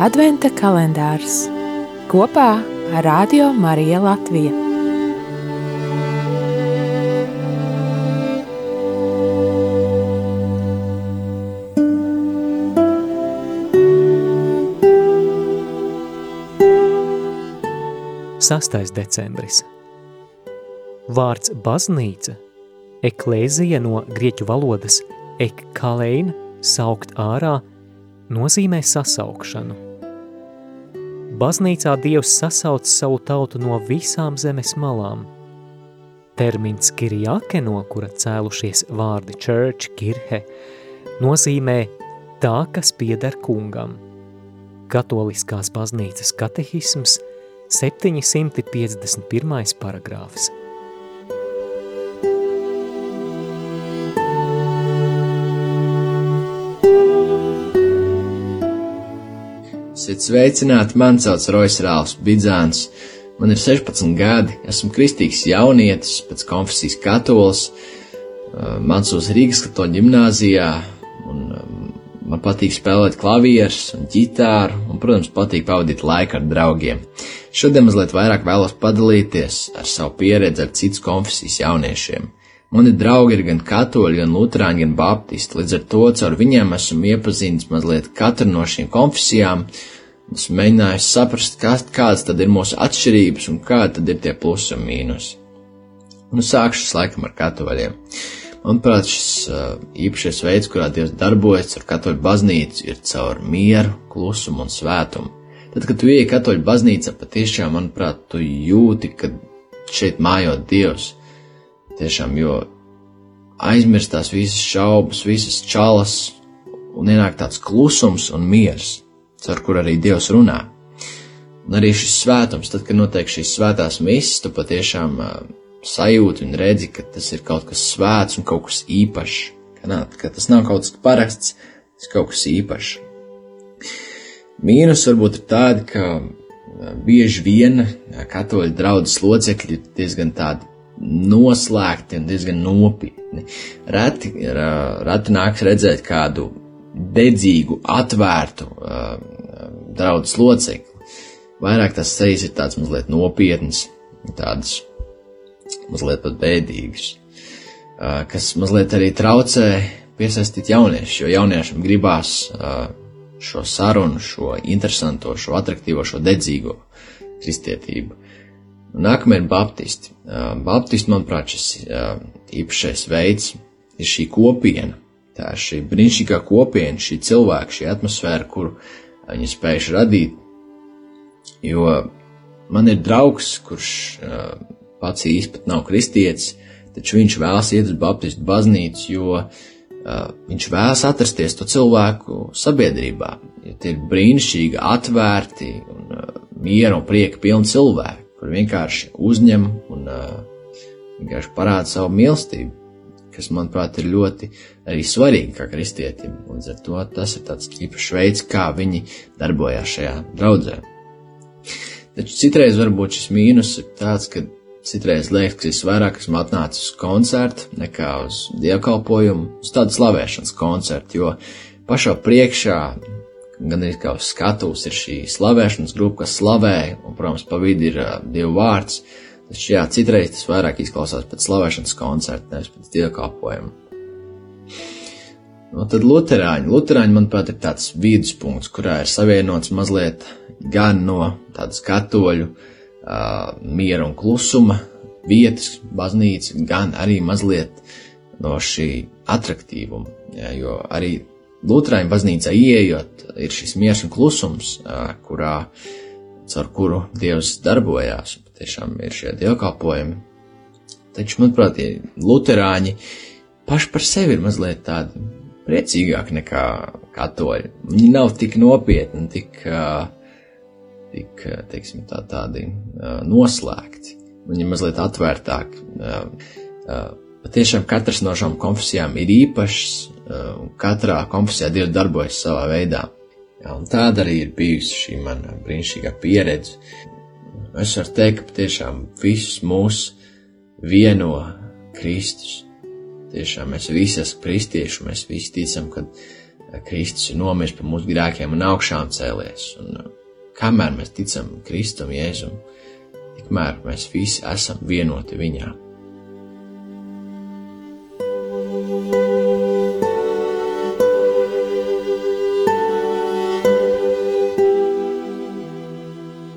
Adventa kalendārs kopā ar Radio Mariju Latviju. Sastais decembris. Vārds baznīca, eklēzija no grieķu valodas ekkaleina, saukt ārā, nozīmē sasaukšanu. Baznīcā Dievs sasauc savu tautu no visām zemes malām. Termins kirjake, no kura cēlušies vārdi church, kirhe, nozīmē tā, kas pieder kungam. Katoliskās baznīcas katehisms 751. paragrāfs. Esiet sveicināti, man sauc Rojas Rāls Bidzāns. Man ir 16 gadi, esmu kristīgs jaunietis, pēc konfesijas katolis, mācos Rīgas katoļu ģimnāzijā, un man patīk spēlēt klavierus un ģitāru, un, protams, patīk pavadīt laiku ar draugiem. Šodien mazliet vairāk vēlos padalīties ar savu pieredzi ar citas konfesijas jauniešiem. Mani draugi ir gan katoļi, gan luterāņi, gan baptisti, līdz ar to caur viņiem esmu iepazinis mazliet katru no šīm konfesijām, esmu mēģinājis saprast, kas, kādas tad ir mūsu atšķirības un kādi tad ir tie plusi un mīnusi. Nu, sākšu laikam ar katoļiem. Manuprāt, šis uh, īpašais veids, kurā Dievs darbojas ar katoļu baznīcu, ir caur mieru, klusumu un svētumu. Tad, kad tu ieej katoļu baznīcā, patiešām, manuprāt, tu jūti, ka šeit mājot Dievs Tiešām, jo aizmirstās visas šaubas, visas čalas, un ienāk tāds klusums un miers, caur kur arī Dievs runā. Un arī šis svētums, tad, kad notiek šīs svētās misijas, tu patiešām uh, sajūti un redzi, ka tas ir kaut kas svēts un kaut kas īpašs. Ka, nā, ka tas nav kaut kas parasts, tas ir kaut kas īpašs. Mīnus varbūt ir tādi, ka bieži vien katoļu draudzes locekļi ir diezgan tādi noslēgti un diezgan nopietni. Reti, reti nāks redzēt kādu dedzīgu, atvērtu uh, draudzes locekli. Vairāk tas sejas ir tāds mazliet nopietns, tādas mazliet pat bēdīgas, uh, kas mazliet arī traucē piesaistīt jauniešus, jo jauniešiem gribās uh, šo sarunu, šo interesanto, šo attraktīvo, šo dedzīgo kristietību. Nākamie ir baptisti. Baptisti, manuprāt, šis īpašais veids ir šī kopiena. Tā ir šī brīnišķīgā kopiena, šī cilvēka, šī atmosfēra, kuru viņi spējuši radīt. Jo man ir draugs, kurš pats īsti nav kristietis, taču viņš vēlas iet uz baptistu baznīcu, jo viņš vēlas atrasties to cilvēku sabiedrībā. Ja tie ir brīnišķīgi, atvērti un miera un prieka pilni cilvēki kur vienkārši uzņem un uh, vienkārši parāda savu mīlestību, kas, manuprāt, ir ļoti arī svarīgi kā kristietim. Līdz ar to tas ir tāds īpašs veids, kā viņi darbojās šajā draudzē. Taču citreiz varbūt šis mīnus ir tāds, ka citreiz liekas, ka es vairāk esmu atnācis uz koncertu nekā uz dievkalpojumu, uz tādu slavēšanas koncertu, jo pašā priekšā gan arī kā uz skatuves ir šī slavēšanas grupa, kas slavē, un, protams, pa vidu ir uh, Dieva vārds. Taču, jā, citreiz tas vairāk izklausās pēc slavēšanas koncerta, nevis pēc dievkalpojuma. Nu, tad Lutāņi. Lutāņi, manuprāt, ir tāds viduspunkts, kurā ir savienots mazliet gan no tādas katoļu uh, miera un klusuma vietas, baznīca, gan arī mazliet no šī attraktīvuma. Jā, jo arī Lutāņu baznīcā ieejot, ir šis miers un klusums, kurā, caur kuru Dievs darbojās, patiešām ir šie dievkalpojumi. Taču, manuprāt, ja Lutāņi paši par sevi ir mazliet tādi priecīgāki nekā katoļi. Viņi nav tik nopietni, tik, tik teiksim, tā, tādi noslēgti. Viņi ir mazliet atvērtāki. Patiešām katrs no šām konfesijām ir īpašs, katrā konfesijā Dievs darbojas savā veidā. Jā, tāda arī ir bijusi šī mana brīnišķīgā pieredze. Es varu teikt, ka patiešām visus mūs vieno Kristus. Tiešām mēs visi esam kristieši, mēs visi ticam, ka Kristus ir nomiris par mūsu grēkiem un augšām cēlies. Un kamēr mēs ticam Kristum, Jēzum, tikmēr mēs visi esam vienoti viņā.